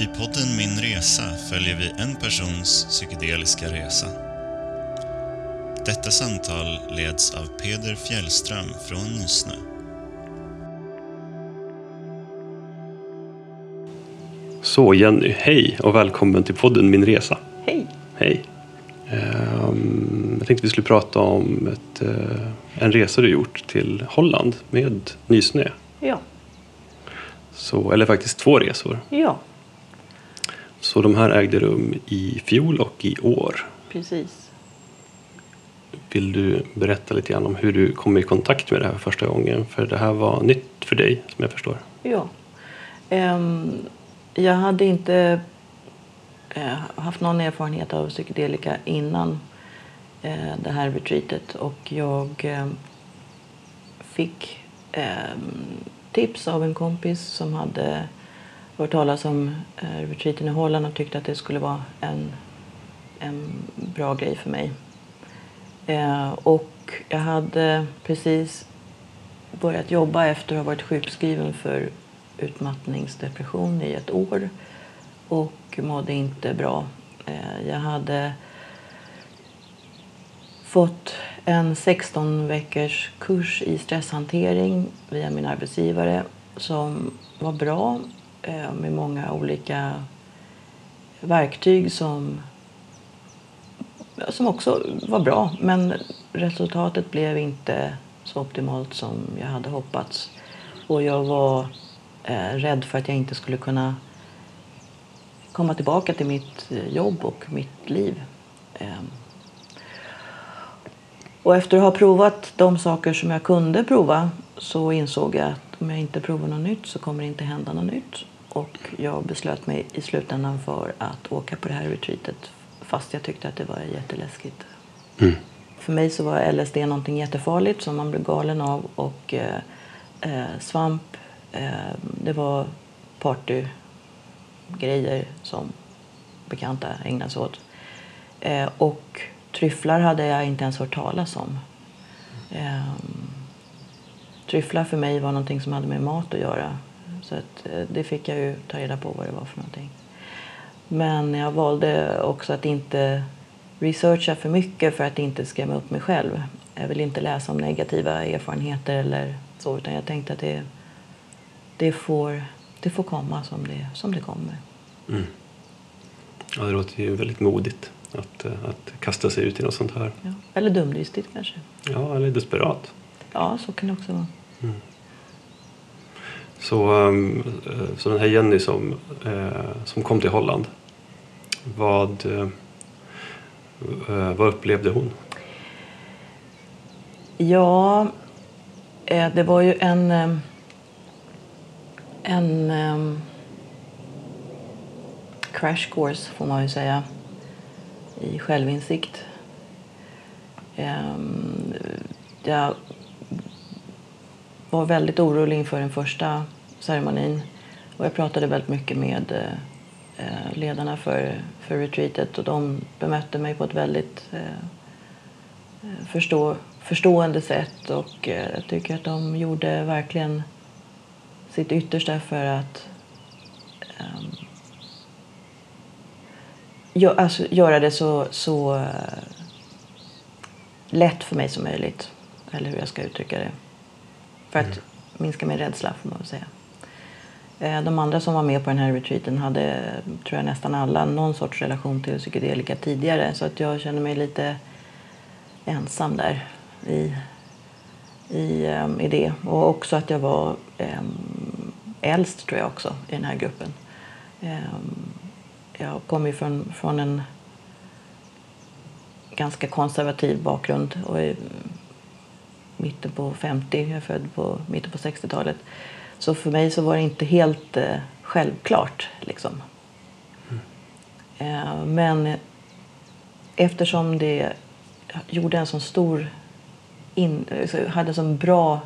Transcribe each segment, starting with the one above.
I podden Min Resa följer vi en persons psykedeliska resa. Detta samtal leds av Peder Fjällström från Nysnö. Så Jenny, hej och välkommen till podden Min Resa. Hej! Hej. Ehm, jag tänkte vi skulle prata om ett, eh, en resa du gjort till Holland med Nysnö. Ja, Så, eller faktiskt två resor. ja, Så de här ägde rum i fjol och i år. precis. Vill du berätta lite grann om hur du kom i kontakt med det här första gången? För det här var nytt för dig, som jag förstår. Ja. Ehm, jag hade inte eh, haft någon erfarenhet av psykedelika innan eh, det här retreatet och jag eh, fick ehm, tips av en kompis som hade hört talas om eh, retreaten i Holland och tyckte att det skulle vara en, en bra grej för mig. Eh, och jag hade precis börjat jobba efter att ha varit sjukskriven för utmattningsdepression i ett år och mådde inte bra. Eh, Jag hade fått en 16 veckors kurs i stresshantering via min arbetsgivare som var bra Eh, med många olika verktyg som som också var bra, men resultatet blev inte så optimalt som jag hade hoppats. Och jag var eh, rädd för att jag inte skulle kunna komma tillbaka till mitt eh, jobb och mitt liv. Eh, och efter att ha provat de saker som jag kunde prova så insåg jag att om jag inte provar något nytt så kommer det inte hända något nytt. Och jag beslöt mig i slutändan för att åka på det här retreatet fast jag tyckte att det var jätteläskigt. För mig så var LSD någonting jättefarligt som man blev galen av och eh, eh, svamp, eh, det var partygrejer som bekanta ägnade sig åt. Eh, och tryfflar hade jag inte ens hört talas om. Eh, tryfflar för mig var någonting som hade med mat att göra. Så att, eh, det fick jag ju ta reda på vad det var för någonting. Men jag valde också att inte researcha för mycket för att inte skrämma upp mig själv. Jag vill inte läsa om negativa erfarenheter eller så utan jag tänkte att det, det, får, det får komma som det, som det kommer. Ja, det låter ju väldigt modigt att, eh, att kasta sig ut i något sånt här. Ja. Eller dumdristigt kanske. Ja, eller desperat. Ja, så kan det också vara. Så, ehm, eh, så den här Jenny som, eh, som kom till Holland, vad, eh, vad upplevde hon? Ja, det var ju en... Ehm, en ehm, crash course, får man ju säga, i självinsikt. Jag var väldigt orolig inför den första ceremonin och jag pratade väldigt mycket med eh, ledarna för, för retreatet och de bemötte mig på ett väldigt eh, eh förstå, förstående sätt och eh, jag tycker att de gjorde verkligen sitt yttersta för att eh, gö, alltså, göra det så, så eh, lätt för mig som möjligt. Eller hur jag ska uttrycka det. För att minska min rädsla får man väl säga. Eh, de andra som var med på den här retreaten hade, tror jag nästan alla, någon sorts relation till psykedelika tidigare. Så att jag känner mig lite ensam där i, i, ehm, i det. Och också att jag var ehm, äldst tror jag också i den här gruppen. Ehm, jag kommer ju från, från en ganska konservativ bakgrund och mitten på 50, jag är född på mitten på 60-talet. Så för mig så var det inte helt eh, självklart. Liksom. Eh, men eftersom det gjorde en så stor in, så hade en sån bra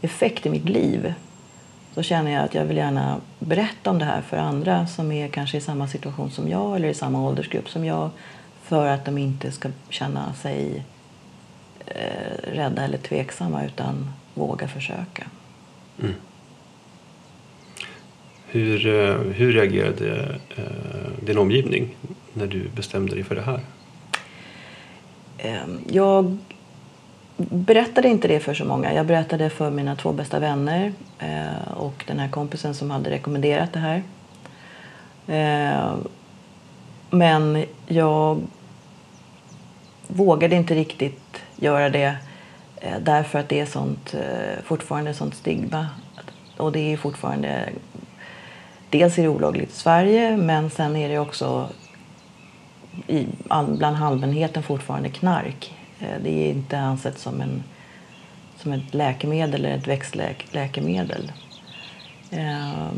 effekt i mitt liv så känner jag att jag vill gärna berätta om det här för andra som är kanske i samma situation som jag eller i samma åldersgrupp som jag för att de inte ska känna sig eh, rädda eller tveksamma utan våga försöka. Hur, eh, hur reagerade eh, din omgivning när du bestämde dig för det här? Eh, jag berättade inte det för så många. Jag berättade för mina två bästa vänner eh, och den här kompisen som hade rekommenderat det här. Eh, men jag vågade inte riktigt göra det eh, därför att det är sånt, eh, fortfarande sånt stigma. Och det är fortfarande... Dels är det olagligt i Sverige, men sen är det också i, bland allmänheten fortfarande knark. Eh, det är inte ansett som, en, som ett läkemedel eller ett växtläkemedel.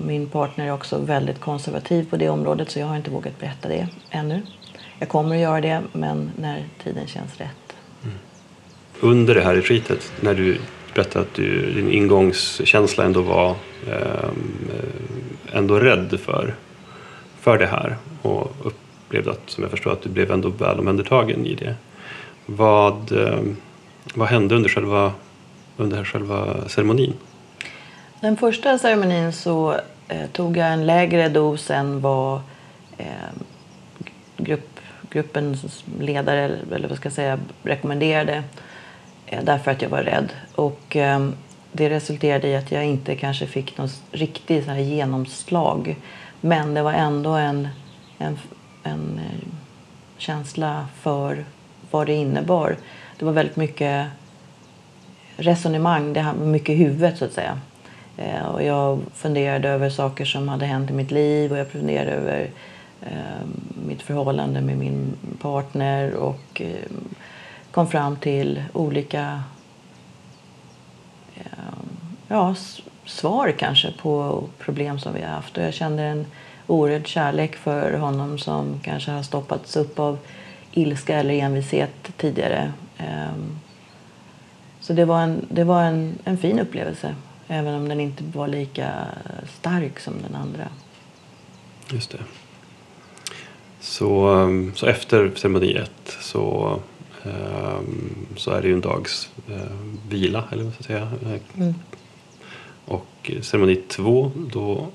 Min partner är också väldigt konservativ på det området så jag har inte vågat berätta det ännu. Jag kommer att göra det, men när tiden känns rätt. Under det här retreatet, när du berättade att du, din ingångskänsla ändå var eh, ändå rädd för, för det här och upplevde att, som jag förstår, att du blev ändå väl omhändertagen i det. Vad, eh, vad hände under själva, under själva ceremonin? Den första ceremonin så eh, tog jag en lägre dos än vad eh, grupp gruppens ledare eller vad ska jag säga, rekommenderade eh, Eh, därför att jag var rädd. Och eh, det resulterade i att jag inte kanske fick något riktigt så här genomslag. Men det var ändå en, en, en eh, känsla för vad det innebar. Det var väldigt mycket resonemang, det var mycket i huvudet så att säga. Och jag funderade över saker som hade hänt i mitt liv och jag funderade över Eh, mitt förhållande med min partner och eh, kom fram till olika ehm, ja, svar kanske på problem som vi har haft. Och jag kände en oerhörd kärlek för honom som kanske har stoppats upp av ilska eller envishet tidigare. Ehm, så det var en, det var en, en fin upplevelse även om den inte var lika stark som den andra. Just det. Så, ehm, så efter ceremoniet... så, så är det ju en dags uh, vila, eller vad ska säga. Mm. Och ceremoni två, då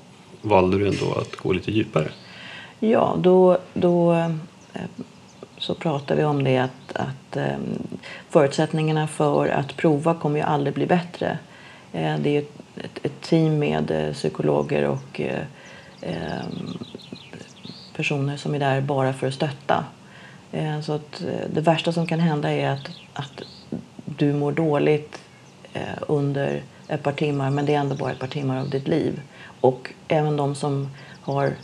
valde du ändå att gå lite djupare. Ja, då, då eh, så pratar vi om det att, att um, förutsättningarna för att prova kommer ju aldrig bli bättre. Eh, det är ett, ett team med eh, psykologer och personer som är där bara för att stötta. Eh, så att eh, det värsta som kan hända är att, att du mår dåligt eh, under ett par timmar men det är ändå bara ett par timmar av ditt liv. Och även de som har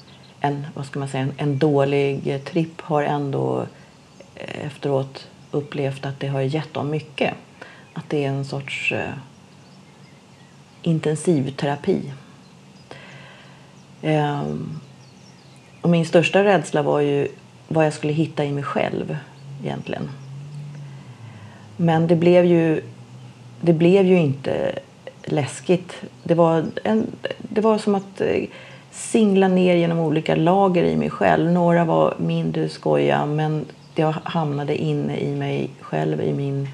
en, vad ska man säga, en dålig tripp har ändå efteråt upplevt att det har gett dem mycket. Att det är en sorts eh, intensivterapi. Eh, och min största rädsla var ju vad jag skulle hitta i mig själv egentligen. Men det blev ju, det blev ju inte läskigt. Det var, en, det var som att eh, singla ner genom olika lager i mig själv. Några var mindre skoja men jag hamnade inne i mig själv, i min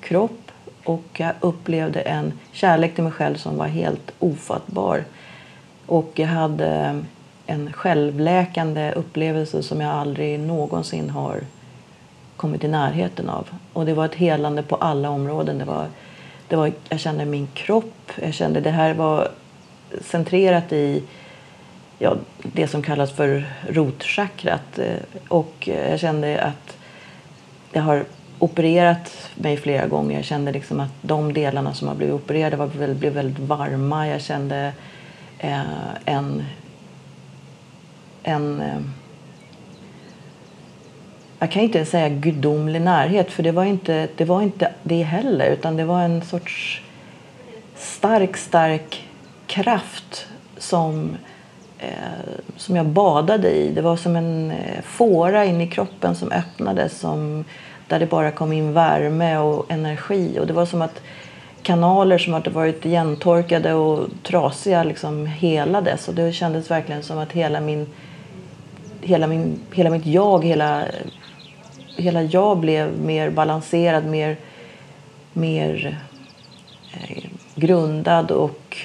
kropp. Och jag upplevde en kärlek till mig själv som var helt ofattbar. Och jag hade en självläkande upplevelse som jag aldrig någonsin har kommit i närheten av. Och det var ett helande på alla områden. Det var, det var, jag kände min kropp, jag kände det här var centrerat i ja, det som kallas för rotchakrat. Och jag kände att jag har opererat mig flera gånger. Jag kände liksom att de delarna som har blivit opererade var blev väldigt varma. Jag kände eh, en en... Eh, jag kan inte säga gudomlig närhet, för det var inte det, var inte det heller. Utan det var en sorts stark, stark kraft som, eh, som jag badade i. Det var som en eh, fåra in i kroppen som öppnades som, där det bara kom in värme och energi. Och Det var som att kanaler som hade varit igentorkade och trasiga liksom helades. Och det kändes verkligen som att hela min hela, min, hela mitt jag, hela, hela jag blev mer balanserad, mer, mer eh, grundad och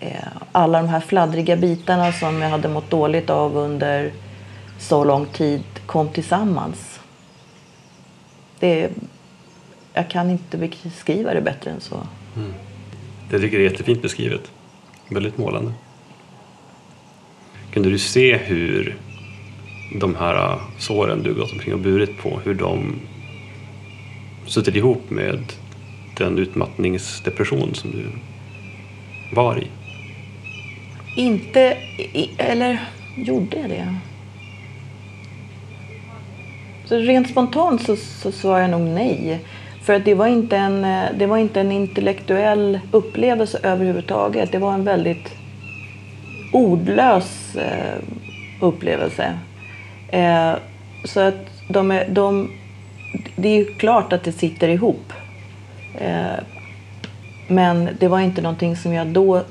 eh, alla de här fladdriga bitarna som jag hade mått dåligt av under så lång tid kom tillsammans. Det, jag kan inte beskriva det bättre än så. Mm. Det tycker jag är jättefint beskrivet. Väldigt målande. Kunde du se hur de här äh, såren du gått omkring och burit på, hur de suttit ihop med den utmattningsdepression som du var i? Inte, eller gjorde jag det? Så rent spontant så, så svarar jag nog nej. För att det var, inte en, äh, det var inte en intellektuell upplevelse överhuvudtaget. Det var en väldigt ordlös eh, upplevelse. Eh, så att de är, de, det är ju klart att det sitter ihop. Eh, men det var inte någonting som jag då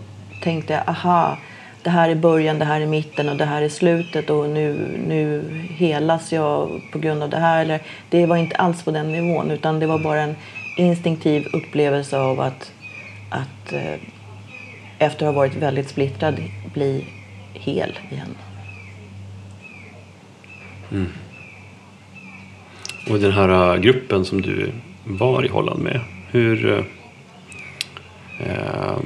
tänkte, aha, det här är början, det här är mitten och det här är slutet och nu, nu helas jag på grund av det här. Eller, det var inte alls på den nivån utan det var bara en instinktiv upplevelse av att, att eh, efter att ha varit väldigt splittrad bli hel igen. Och den här äh, gruppen som du var i Holland med, hur eh,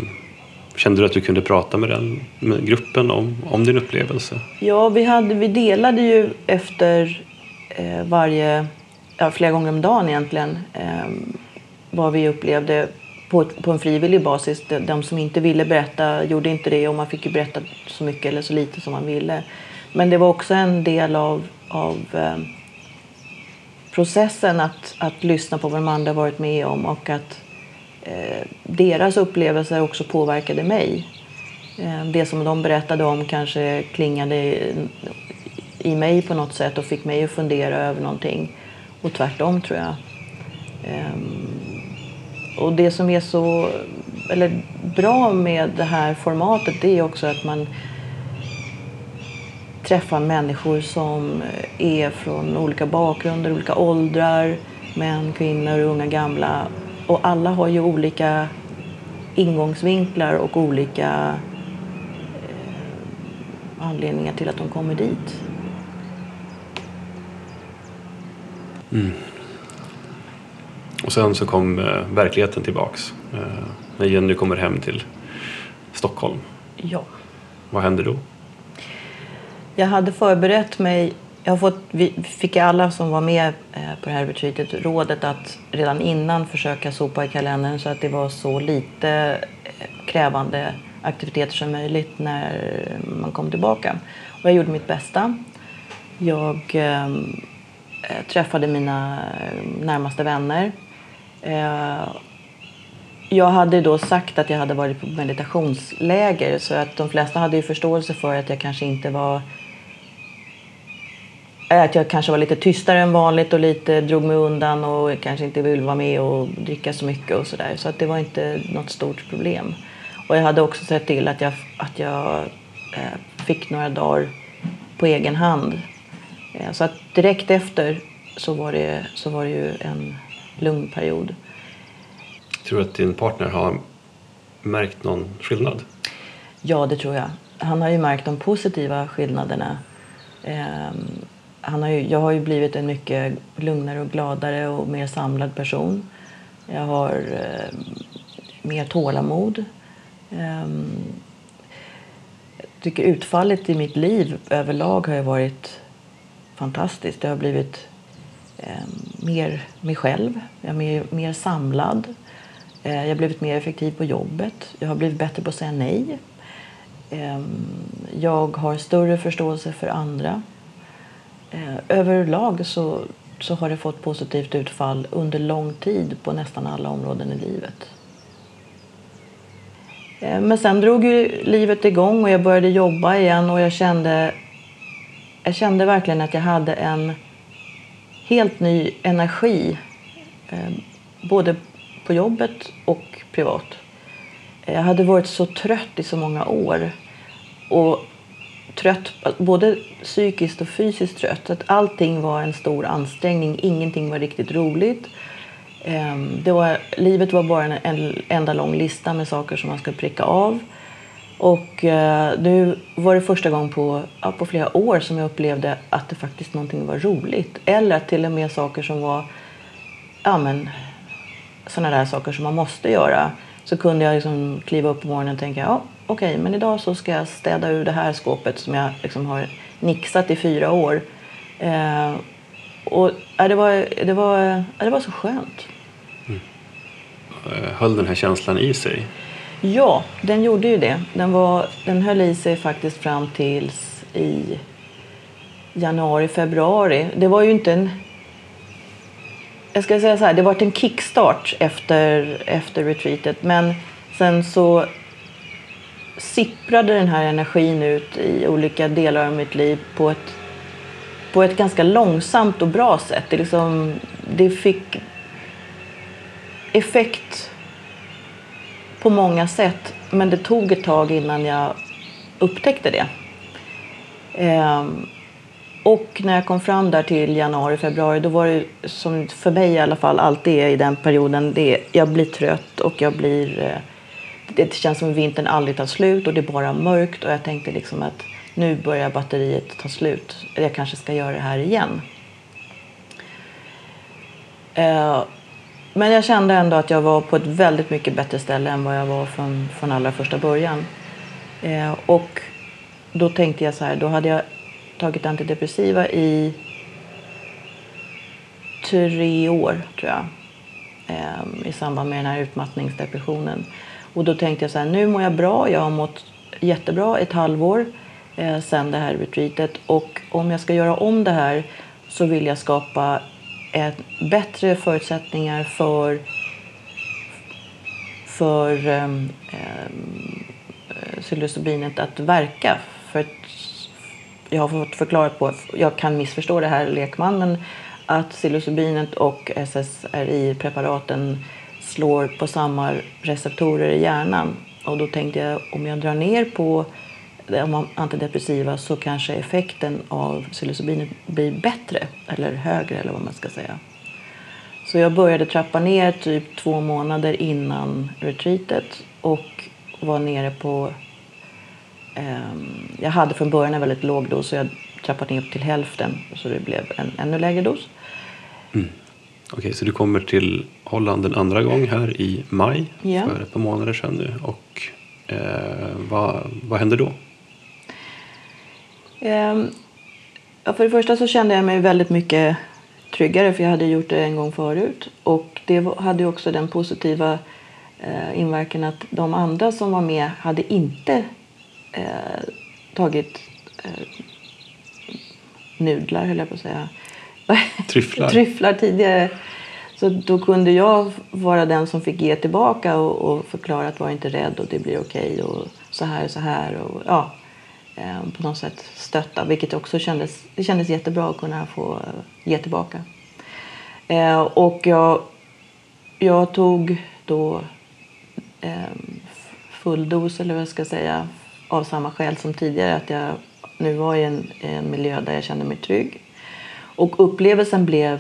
kände du att du kunde prata med den med gruppen om, om din upplevelse? Ja, vi, hade, vi delade ju efter eh, varje, ja, flera gånger om dagen egentligen, eh, vad vi upplevde på, på en frivillig basis. De, de som inte ville berätta gjorde inte det och man fick ju berätta så mycket eller så lite som man ville. Men det var också en del av, av eh, processen att, att lyssna på vad de andra varit med om och att eh, deras upplevelser också påverkade mig. Eh, det som de berättade om kanske klingade i, i mig på något sätt och fick mig att fundera över någonting. Och tvärtom tror jag. Ehm, och det som är så eller bra med det här formatet det är också att man träffar människor som är från olika bakgrunder, olika åldrar, män, kvinnor, unga, gamla. Och alla har ju olika ingångsvinklar och olika eh, anledningar till att de kommer dit. Mm. Och sen så kom eh, verkligheten tillbaks. Eh, när Jenny kommer hem till Stockholm. Ja. Vad händer då? Jag hade förberett mig. Jag har fått, vi fick alla som var med eh, på det här retreatet rådet att redan innan försöka sopa i kalendern så att det var så lite krävande aktiviteter som möjligt när man kom tillbaka. Och jag gjorde mitt bästa. Jag eh, träffade mina närmaste vänner. Eh, jag hade då sagt att jag hade varit på meditationsläger så att de flesta hade ju förståelse för att jag kanske inte var eh, att jag kanske var lite tystare än vanligt och lite drog mig undan och kanske inte ville vara med och dricka så mycket och sådär. Så att det var inte något stort problem. Och jag hade också sett till att jag, att jag eh, fick några dagar på egen hand. Eh, så att direkt efter så var det, så var det ju en lugn period. Tror du att din partner har märkt någon skillnad? Ja, det tror jag. Han har ju märkt de positiva skillnaderna. Ehm, han har ju, jag har ju blivit en mycket lugnare och gladare och mer samlad person. Jag har eh, mer tålamod. Ehm, jag tycker utfallet i mitt liv överlag har ju varit fantastiskt. Jag har blivit Ehm, mer mig själv, jag är mer, mer samlad. Eh, jag har blivit mer effektiv på jobbet. Jag har blivit bättre på att säga nej. Eh, jag har större förståelse för andra. Eh, överlag så, så har det fått positivt utfall under lång tid på nästan alla områden i livet. Ehm, men sen drog ju livet igång och jag började jobba igen och jag kände, jag kände verkligen att jag hade en helt ny energi. Eh, både på jobbet och privat. Jag hade varit så trött i så många år. Och trött, både psykiskt och fysiskt trött. Att allting var en stor ansträngning, ingenting var riktigt roligt. Ehm, det var, livet var bara en enda lång lista med saker som man skulle pricka av. Och eh, nu var det första gången på, ja, på flera år som jag upplevde att det faktiskt någonting var roligt. Eller att till och med saker som var ja, men, sådana där saker som man måste göra. Så kunde jag liksom kliva upp på morgonen och tänka ja, okej, okay, men idag så ska jag städa ur det här skåpet som jag liksom har nixat i fyra år. Eh, och ja, det, var, det, var, ja, det var så skönt. Mm. Eh, höll den här känslan i sig? Ja, den gjorde ju det. Den, var, den höll i sig faktiskt fram tills i januari, februari. Det var ju inte en... Jag ska säga så här, det var en kickstart efter, efter retreatet. Men sen så sipprade den här energin ut i olika delar av mitt liv på ett, på ett ganska långsamt och bra sätt. Det, liksom, det fick effekt på många sätt. Men det tog ett tag innan jag upptäckte det. Ehm, och när jag kom fram där till januari, februari, då var det som för mig i alla fall alltid är i den perioden, det är, jag blir trött och jag blir... Eh, det känns som vintern aldrig tar slut och det är bara mörkt och jag tänkte liksom att nu börjar batteriet ta slut. Jag kanske ska göra det här igen. Ehm, men jag kände ändå att jag var på ett väldigt mycket bättre ställe än vad jag var från, från allra första början. Eh, och då tänkte jag så här, då hade jag tagit antidepressiva i tre år tror jag. Eh, I samband med den här utmattningsdepressionen. Och då tänkte jag så här, nu mår jag bra, jag har mått jättebra ett halvår eh, sen det här retreatet. Och om jag ska göra om det här så vill jag skapa ett, bättre förutsättningar för, för ehm, ehm, um, um, psilocybinet att verka. För att jag har fått förklarat på, jag kan missförstå det här lekmannen att psilocybinet och SSRI-preparaten slår på samma receptorer i hjärnan. Och då tänkte jag om jag drar ner på antidepressiva så kanske effekten av psilocybinet blir bättre eller högre eller vad man ska säga. Så jag började trappa ner typ två månader innan retreatet och var nere på... Eh, jag hade från början en väldigt låg dos så jag trappade ner upp till hälften så det blev en ännu lägre dos. Mm. Okej, okay, så du kommer till Holland en andra gång här i maj ja. för ett par månader sedan nu. Och eh, vad, vad händer då? Ehm, ja, för det första så kände jag mig väldigt mycket tryggare för jag hade gjort det en gång förut. Och det hade också den positiva eh, inverkan att de andra som var med hade inte eh, tagit eh, nudlar, höll jag på att säga. Tryfflar. Tryfflar tidigare. Så då kunde jag vara den som fick ge tillbaka och, och förklara att var inte rädd och det blir okej okay och så här och så här. Och, ja, Eh, på något sätt stötta. Vilket också kändes, det kändes jättebra att kunna få ge tillbaka. Eh, och jag, jag tog då eh, full dos, eller vad jag ska säga, av samma skäl som tidigare. Att jag nu var i en, en miljö där jag kände mig trygg. Och upplevelsen blev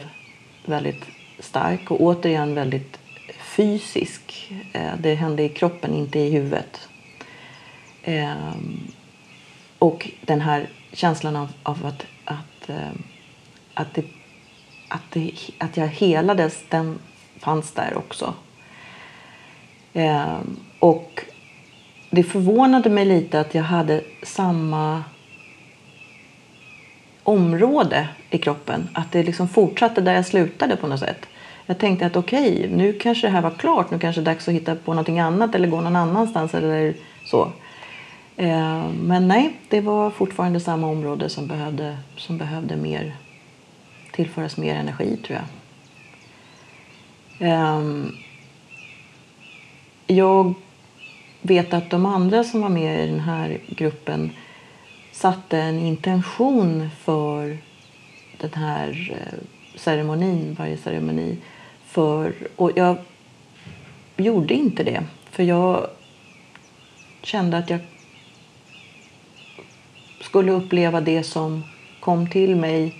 väldigt stark och återigen väldigt fysisk. Eh, det hände i kroppen, inte i huvudet. Eh, och den här känslan av, av att, att, eh, att, det, att, det, att jag helades, den fanns där också. Eh, och det förvånade mig lite att jag hade samma område i kroppen. Att det liksom fortsatte där jag slutade på något sätt. Jag tänkte att okej, okay, nu kanske det här var klart. Nu kanske det är dags att hitta på någonting annat eller gå någon annanstans eller så. Eh, men nej, det var fortfarande samma område som behövde, som behövde mer, tillföras mer energi tror jag. Ehm, jag vet att de andra som var med i den här gruppen satte en intention för den här eh, ceremonin, varje ceremoni. För, och jag gjorde inte det, för jag kände att jag skulle uppleva det som kom till mig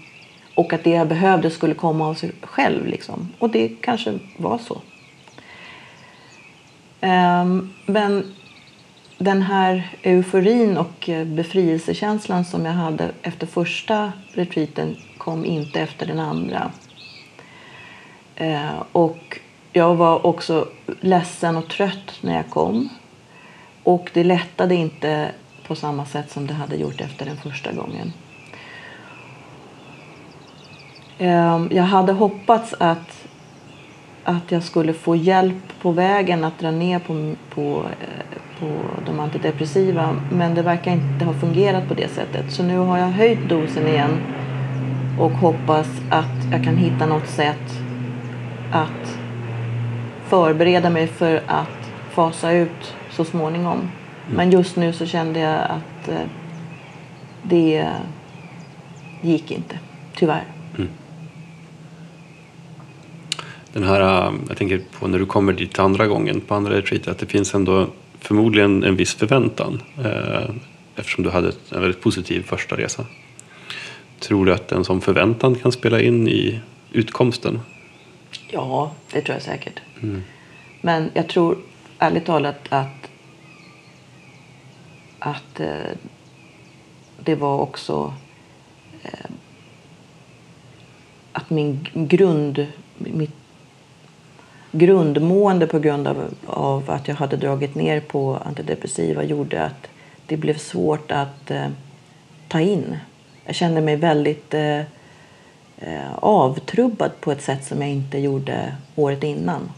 och att det jag behövde skulle komma av sig själv. Liksom. Och det kanske var så. Ehm, men den här euforin och eh, befrielsekänslan som jag hade efter första retreaten kom inte efter den andra. Ehm, och jag var också ledsen och trött när jag kom. Och det lättade inte på samma sätt som det hade gjort efter den första gången. Ehm, jag hade hoppats att, att jag skulle få hjälp på vägen att dra ner på, på, eh, på de antidepressiva men det verkar inte ha fungerat på det sättet. Så nu har jag höjt dosen igen och hoppas att jag kan hitta något sätt att förbereda mig för att fasa ut så småningom. Men just nu så kände jag att eh, det gick inte, tyvärr. Den här, äh, jag tänker på när du kommer dit andra gången på andra retreatet, att det finns ändå förmodligen en viss förväntan eh, eftersom du hade en väldigt positiv första resa. Tror du att en sån förväntan kan spela in i utkomsten? Ja, det tror jag säkert. Men jag tror ärligt talat att, att eh, det var också eh, att min grund, mitt grundmående på grund av, av att jag hade dragit ner på antidepressiva gjorde att det blev svårt att eh, ta in. Jag kände mig väldigt eh, eh, avtrubbad på ett sätt som jag inte gjorde året innan.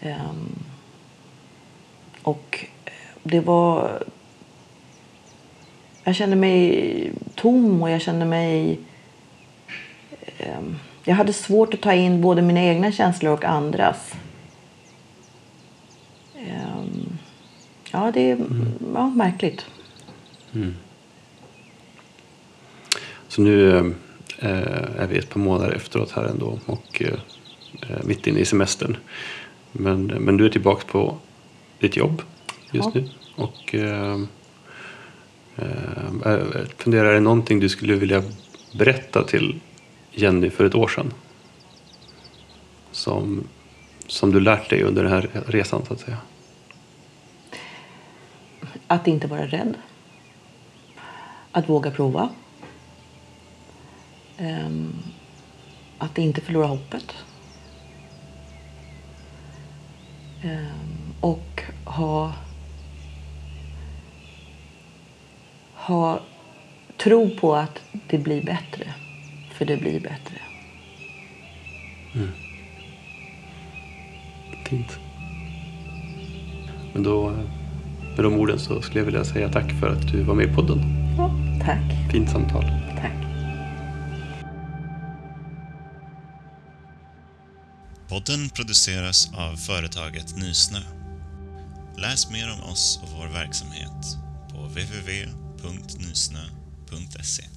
Ehm, och det var... Jag kände mig tom och jag kände mig... ehm, jag hade svårt att ta in både mina egna känslor och andras. Ehm, ja, det är ja, märkligt. Så nu eh, är vi ett par månader efteråt här ändå och eh, mitt inne i semestern. Men, men du är tillbaka på ditt jobb just nu. Och eh, eh, jag funderar, är det någonting du skulle vilja berätta till Jenny för ett år sedan? Som, som du lärt dig under den här resan så att säga. Att inte vara rädd. Att våga prova. Ehm, att inte förlora hoppet. Ehm, och ha, ha tro på att det blir bättre. För det blir bättre. Fint. Men då, med de orden så skulle jag vilja säga tack för att du var med i podden. Ja, tack. Fint samtal. Tack. Podden produceras av företaget Nysnö. Läs mer om oss och vår verksamhet på www.nysnö.se